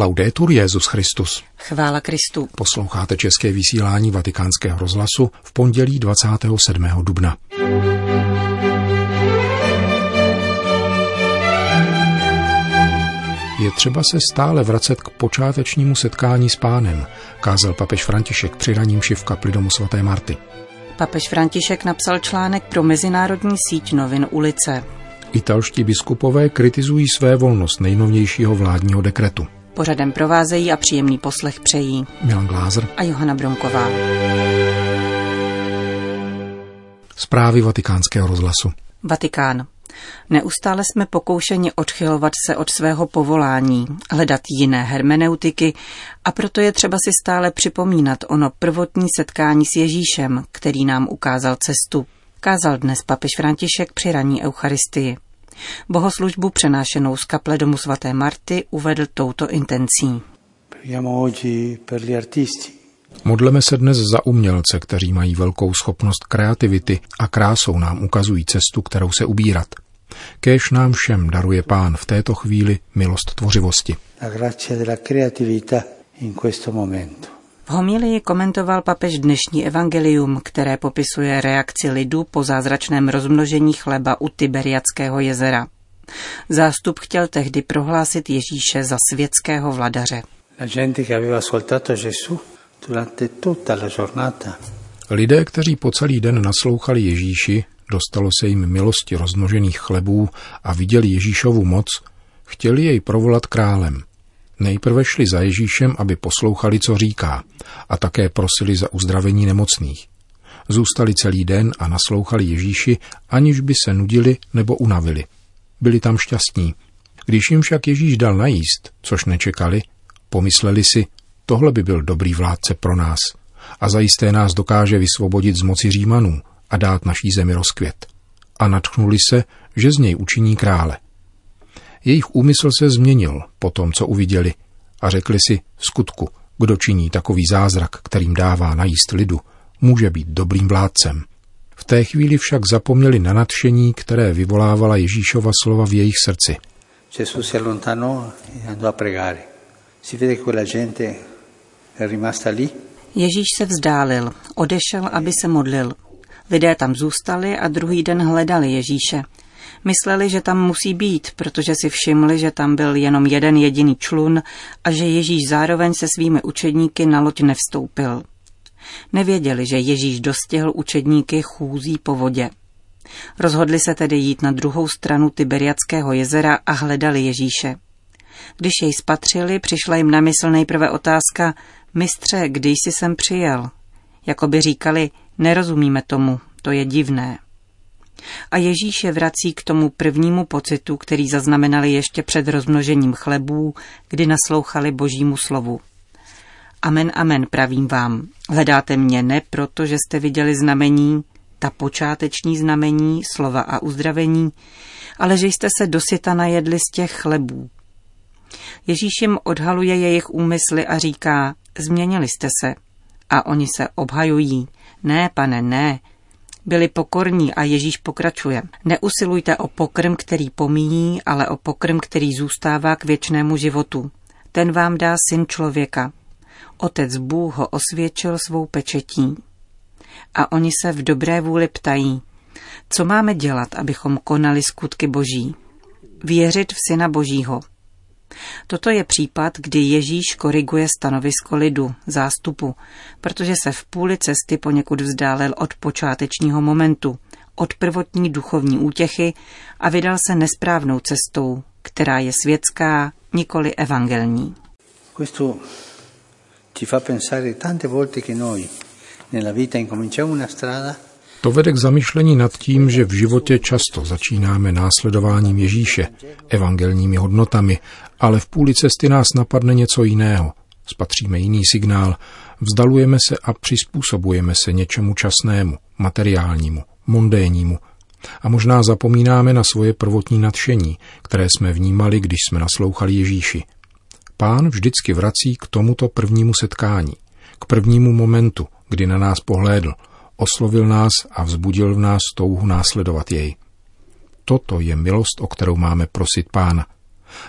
Laudetur Jezus Christus. Chvála Kristu. Posloucháte české vysílání Vatikánského rozhlasu v pondělí 27. dubna. Je třeba se stále vracet k počátečnímu setkání s pánem, kázal papež František při raním v kapli domu svaté Marty. Papež František napsal článek pro mezinárodní síť novin Ulice. Italští biskupové kritizují své volnost nejnovějšího vládního dekretu. Pořadem provázejí a příjemný poslech přejí Milan Glázer a Johana Bronková. Zprávy vatikánského rozhlasu. Vatikán. Neustále jsme pokoušeni odchylovat se od svého povolání, hledat jiné hermeneutiky a proto je třeba si stále připomínat ono prvotní setkání s Ježíšem, který nám ukázal cestu. Kázal dnes papež František při raní Eucharistii. Bohoslužbu přenášenou z kaple domu svaté Marty uvedl touto intencí. Modleme se dnes za umělce, kteří mají velkou schopnost kreativity a krásou nám ukazují cestu, kterou se ubírat. Kéž nám všem daruje Pán v této chvíli milost tvořivosti. V homilii komentoval papež dnešní evangelium, které popisuje reakci lidu po zázračném rozmnožení chleba u Tiberiackého jezera. Zástup chtěl tehdy prohlásit Ježíše za světského vladaře. Lidé, kteří po celý den naslouchali Ježíši, dostalo se jim milosti rozmnožených chlebů a viděli Ježíšovu moc, chtěli jej provolat králem. Nejprve šli za Ježíšem, aby poslouchali, co říká, a také prosili za uzdravení nemocných. Zůstali celý den a naslouchali Ježíši, aniž by se nudili nebo unavili. Byli tam šťastní. Když jim však Ježíš dal najíst, což nečekali, pomysleli si, tohle by byl dobrý vládce pro nás a zajisté nás dokáže vysvobodit z moci Římanů a dát naší zemi rozkvět. A natchnuli se, že z něj učiní krále. Jejich úmysl se změnil po tom, co uviděli a řekli si v skutku, kdo činí takový zázrak, kterým dává najíst lidu, může být dobrým vládcem. V té chvíli však zapomněli na nadšení, které vyvolávala Ježíšova slova v jejich srdci. Gesù si allontanò e andò a pregare. Si vede che quella gente è rimasta lì. Ježíš se vzdálil, odešel, aby se modlil. Lidé tam zůstali a druhý den hledali Ježíše. Mysleli, že tam musí být, protože si všimli, že tam byl jenom jeden jediný člun a že Ježíš zároveň se svými učedníky na loď nevstoupil. Nevěděli, že Ježíš dostihl učedníky chůzí po vodě. Rozhodli se tedy jít na druhou stranu Tiberiackého jezera a hledali Ježíše. Když jej spatřili, přišla jim na mysl nejprve otázka, mistře, kdy jsi sem přijel? Jakoby říkali, nerozumíme tomu, to je divné. A Ježíš je vrací k tomu prvnímu pocitu, který zaznamenali ještě před rozmnožením chlebů, kdy naslouchali božímu slovu. Amen, amen, pravím vám. Hledáte mě ne proto, že jste viděli znamení, ta počáteční znamení, slova a uzdravení, ale že jste se dosyta najedli z těch chlebů. Ježíš jim odhaluje jejich úmysly a říká, změnili jste se. A oni se obhajují. Ne, pane, ne, byli pokorní a Ježíš pokračuje. Neusilujte o pokrm, který pomíjí, ale o pokrm, který zůstává k věčnému životu. Ten vám dá syn člověka. Otec Bůh ho osvědčil svou pečetí. A oni se v dobré vůli ptají, co máme dělat, abychom konali skutky boží. Věřit v syna božího. Toto je případ, kdy Ježíš koriguje stanovisko lidu, zástupu, protože se v půli cesty poněkud vzdálil od počátečního momentu, od prvotní duchovní útěchy a vydal se nesprávnou cestou, která je světská, nikoli evangelní. Questo ci fa pensare tante volte che noi nella vita incominciamo una strada to vede k zamyšlení nad tím, že v životě často začínáme následováním Ježíše, evangelními hodnotami, ale v půli cesty nás napadne něco jiného. Spatříme jiný signál, vzdalujeme se a přizpůsobujeme se něčemu časnému, materiálnímu, mondénnímu. A možná zapomínáme na svoje prvotní nadšení, které jsme vnímali, když jsme naslouchali Ježíši. Pán vždycky vrací k tomuto prvnímu setkání, k prvnímu momentu, kdy na nás pohlédl – oslovil nás a vzbudil v nás touhu následovat jej. Toto je milost, o kterou máme prosit Pána.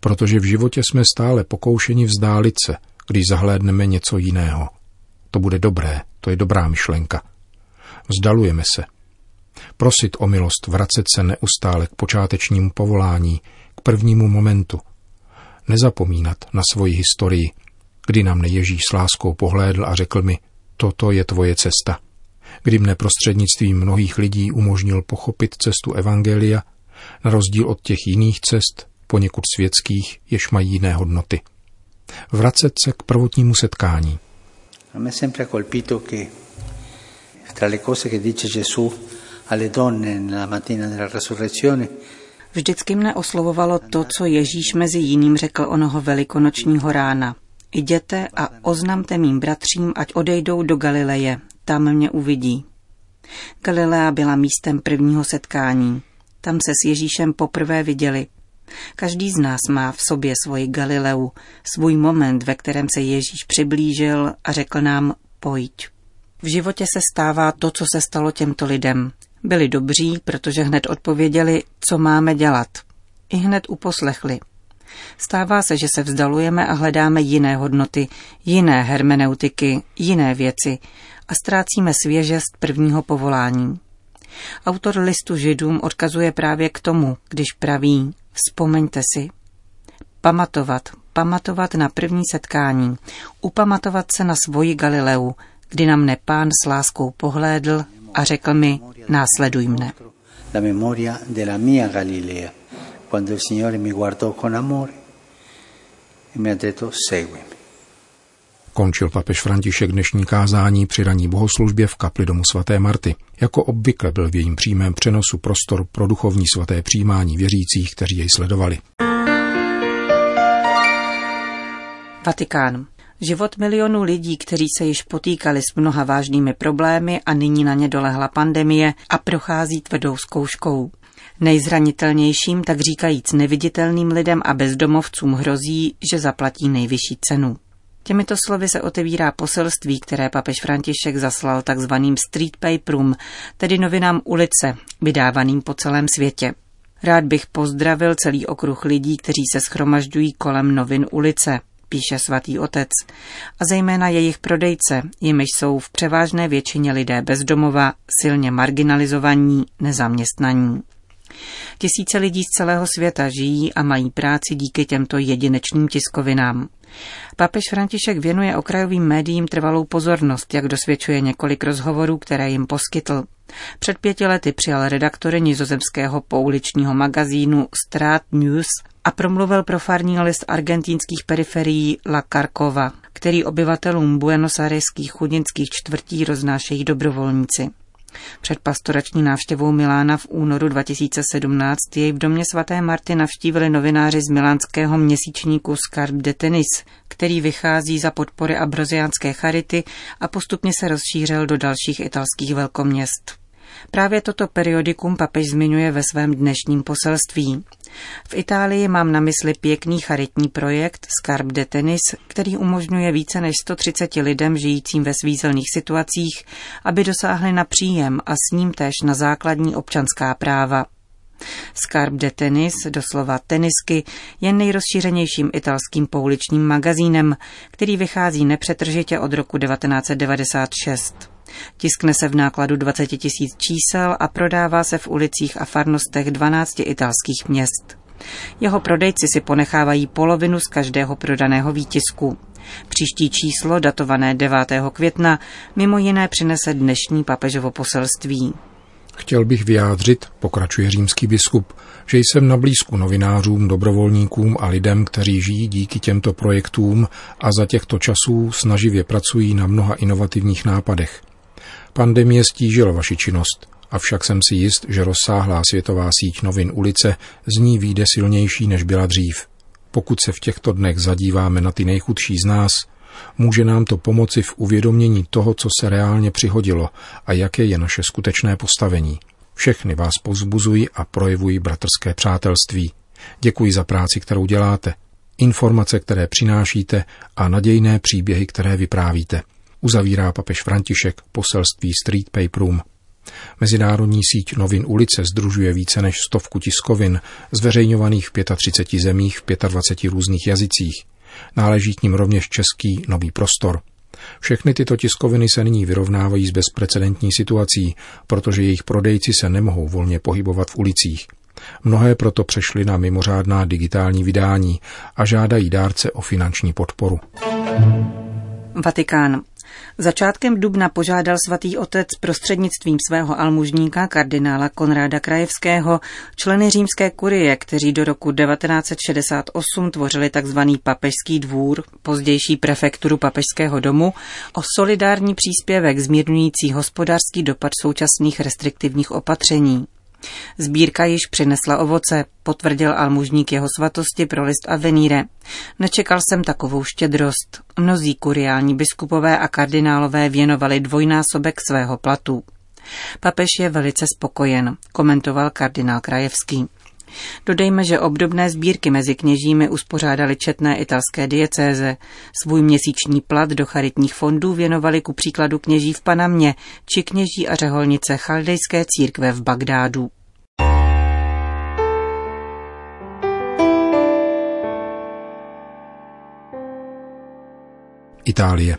Protože v životě jsme stále pokoušeni vzdálit se, když zahlédneme něco jiného. To bude dobré, to je dobrá myšlenka. Vzdalujeme se. Prosit o milost, vracet se neustále k počátečnímu povolání, k prvnímu momentu. Nezapomínat na svoji historii, kdy nám Ježíš s láskou pohlédl a řekl mi, toto je tvoje cesta. Kdy mne prostřednictvím mnohých lidí umožnil pochopit cestu Evangelia, na rozdíl od těch jiných cest, poněkud světských, jež mají jiné hodnoty. Vracet se k prvotnímu setkání. A me sempre colpito che tra le cose che dice Gesù alle donne nella mattina della resurrezione Vždycky mne oslovovalo to, co Ježíš mezi jiným řekl onoho velikonočního rána. Jděte a oznamte mým bratřím, ať odejdou do Galileje, tam mě uvidí. Galilea byla místem prvního setkání. Tam se s Ježíšem poprvé viděli. Každý z nás má v sobě svoji Galileu, svůj moment, ve kterém se Ježíš přiblížil a řekl nám pojď. V životě se stává to, co se stalo těmto lidem. Byli dobří, protože hned odpověděli, co máme dělat. I hned uposlechli. Stává se, že se vzdalujeme a hledáme jiné hodnoty, jiné hermeneutiky, jiné věci a ztrácíme svěžest prvního povolání. Autor listu židům odkazuje právě k tomu, když praví, vzpomeňte si. Pamatovat, pamatovat na první setkání, upamatovat se na svoji Galileu, kdy na mne pán s láskou pohlédl a řekl mi, následuj mne. La memoria de la mia Galilea, quando il Signore mi guardò con amore e mi ha detto seguimi. Končil papež František dnešní kázání při raní bohoslužbě v kapli domu svaté Marty. Jako obvykle byl v jejím přímém přenosu prostor pro duchovní svaté přijímání věřících, kteří jej sledovali. Vatikán. Život milionů lidí, kteří se již potýkali s mnoha vážnými problémy a nyní na ně dolehla pandemie a prochází tvrdou zkouškou. Nejzranitelnějším, tak říkajíc neviditelným lidem a bezdomovcům hrozí, že zaplatí nejvyšší cenu. Těmito slovy se otevírá poselství, které papež František zaslal takzvaným street paperům, tedy novinám ulice, vydávaným po celém světě. Rád bych pozdravil celý okruh lidí, kteří se schromažďují kolem novin ulice, píše svatý otec, a zejména jejich prodejce, jimiž jsou v převážné většině lidé bezdomova, silně marginalizovaní, nezaměstnaní. Tisíce lidí z celého světa žijí a mají práci díky těmto jedinečným tiskovinám. Papež František věnuje okrajovým médiím trvalou pozornost, jak dosvědčuje několik rozhovorů, které jim poskytl. Před pěti lety přijal redaktory nizozemského pouličního magazínu Strat News a promluvil pro farní list argentinských periferií La Carcova, který obyvatelům Buenos Aireských chudinských čtvrtí roznášejí dobrovolníci. Před pastorační návštěvou Milána v únoru 2017 jej v domě svaté Marty navštívili novináři z milánského měsíčníku Scarp de Tennis, který vychází za podpory abroziánské charity a postupně se rozšířil do dalších italských velkoměst. Právě toto periodikum papež zmiňuje ve svém dnešním poselství. V Itálii mám na mysli pěkný charitní projekt Scarp de Tennis, který umožňuje více než 130 lidem žijícím ve svízelných situacích, aby dosáhli na příjem a s ním též na základní občanská práva. Scarp de Tennis, doslova tenisky, je nejrozšířenějším italským pouličním magazínem, který vychází nepřetržitě od roku 1996. Tiskne se v nákladu 20 tisíc čísel a prodává se v ulicích a farnostech 12 italských měst. Jeho prodejci si ponechávají polovinu z každého prodaného výtisku. Příští číslo, datované 9. května, mimo jiné přinese dnešní papežovo poselství. Chtěl bych vyjádřit, pokračuje římský biskup, že jsem na blízku novinářům, dobrovolníkům a lidem, kteří žijí díky těmto projektům a za těchto časů snaživě pracují na mnoha inovativních nápadech. Pandemie stížila vaši činnost, avšak jsem si jist, že rozsáhlá světová síť novin ulice z ní výjde silnější, než byla dřív. Pokud se v těchto dnech zadíváme na ty nejchudší z nás, může nám to pomoci v uvědomění toho, co se reálně přihodilo a jaké je naše skutečné postavení. Všechny vás pozbuzují a projevují bratrské přátelství. Děkuji za práci, kterou děláte, informace, které přinášíte a nadějné příběhy, které vyprávíte uzavírá papež František poselství Street Paperům. Mezinárodní síť novin ulice združuje více než stovku tiskovin, zveřejňovaných v 35 zemích v 25 různých jazycích. Náleží k ním rovněž český nový prostor. Všechny tyto tiskoviny se nyní vyrovnávají s bezprecedentní situací, protože jejich prodejci se nemohou volně pohybovat v ulicích. Mnohé proto přešly na mimořádná digitální vydání a žádají dárce o finanční podporu. Vatikán. Začátkem dubna požádal svatý otec prostřednictvím svého almužníka kardinála Konráda Krajevského členy římské kurie, kteří do roku 1968 tvořili tzv. papežský dvůr, pozdější prefekturu papežského domu, o solidární příspěvek zmírňující hospodářský dopad současných restriktivních opatření. Sbírka již přinesla ovoce, potvrdil almužník jeho svatosti pro list Avenire. Nečekal jsem takovou štědrost. Mnozí kuriální biskupové a kardinálové věnovali dvojnásobek svého platu. Papež je velice spokojen, komentoval kardinál Krajevský. Dodejme, že obdobné sbírky mezi kněžími uspořádali četné italské diecéze. Svůj měsíční plat do charitních fondů věnovali ku příkladu kněží v Panamě či kněží a řeholnice chaldejské církve v Bagdádu. Itálie.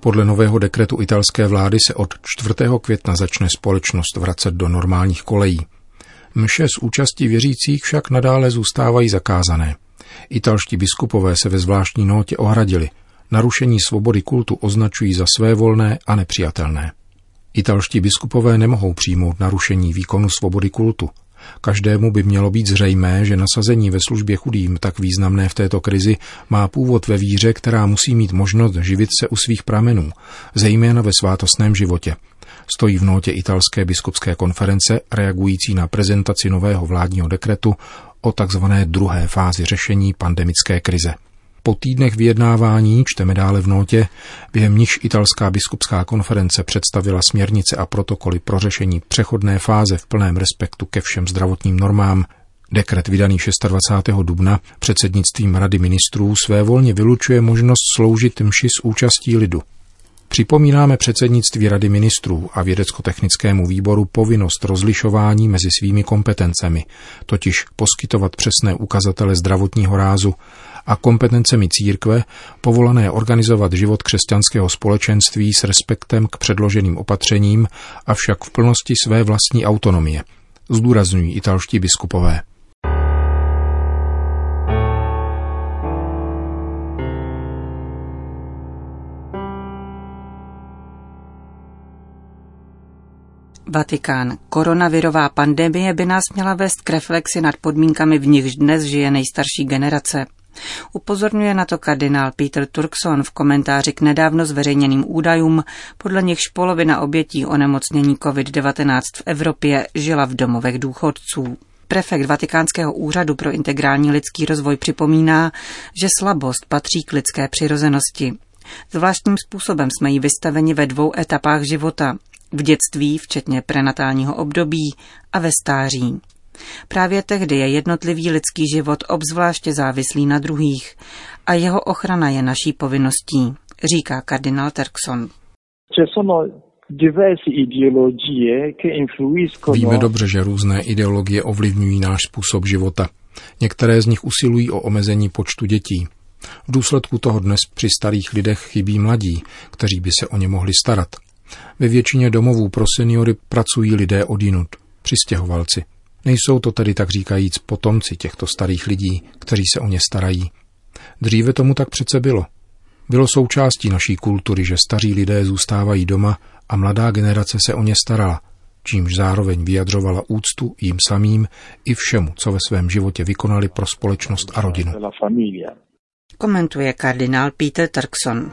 Podle nového dekretu italské vlády se od 4. května začne společnost vracet do normálních kolejí. Mše s účastí věřících však nadále zůstávají zakázané. Italští biskupové se ve zvláštní notě ohradili. Narušení svobody kultu označují za své volné a nepřijatelné. Italští biskupové nemohou přijmout narušení výkonu svobody kultu. Každému by mělo být zřejmé, že nasazení ve službě chudým, tak významné v této krizi, má původ ve víře, která musí mít možnost živit se u svých pramenů, zejména ve svátostném životě. Stojí v notě italské biskupské konference reagující na prezentaci nového vládního dekretu o takzvané druhé fázi řešení pandemické krize. Po týdnech vyjednávání, čteme dále v notě, během níž italská biskupská konference představila směrnice a protokoly pro řešení přechodné fáze v plném respektu ke všem zdravotním normám, Dekret vydaný 26. dubna předsednictvím Rady ministrů své volně vylučuje možnost sloužit mši s účastí lidu. Připomínáme předsednictví Rady ministrů a vědecko-technickému výboru povinnost rozlišování mezi svými kompetencemi, totiž poskytovat přesné ukazatele zdravotního rázu a kompetencemi církve, povolané organizovat život křesťanského společenství s respektem k předloženým opatřením, avšak v plnosti své vlastní autonomie, zdůrazňují italští biskupové. Vatikán. Koronavirová pandemie by nás měla vést k reflexi nad podmínkami, v nichž dnes žije nejstarší generace. Upozorňuje na to kardinál Peter Turkson v komentáři k nedávno zveřejněným údajům, podle nichž polovina obětí onemocnění COVID-19 v Evropě žila v domovech důchodců. Prefekt Vatikánského úřadu pro integrální lidský rozvoj připomíná, že slabost patří k lidské přirozenosti. Zvláštním způsobem jsme jí vystaveni ve dvou etapách života. V dětství, včetně prenatálního období a ve stáří. Právě tehdy je jednotlivý lidský život obzvláště závislý na druhých a jeho ochrana je naší povinností, říká kardinál Terkson. Víme dobře, že různé ideologie ovlivňují náš způsob života. Některé z nich usilují o omezení počtu dětí. V důsledku toho dnes při starých lidech chybí mladí, kteří by se o ně mohli starat. Ve většině domovů pro seniory pracují lidé odinut, přistěhovalci. Nejsou to tedy tak říkajíc potomci těchto starých lidí, kteří se o ně starají. Dříve tomu tak přece bylo. Bylo součástí naší kultury, že staří lidé zůstávají doma a mladá generace se o ně starala, čímž zároveň vyjadřovala úctu jim samým i všemu, co ve svém životě vykonali pro společnost a rodinu. Komentuje kardinál Peter Turkson.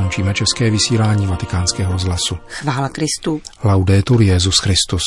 Končíme české vysílání vatikánského rozhlasu. Chvála Kristu. Laudetur Jezus Christus.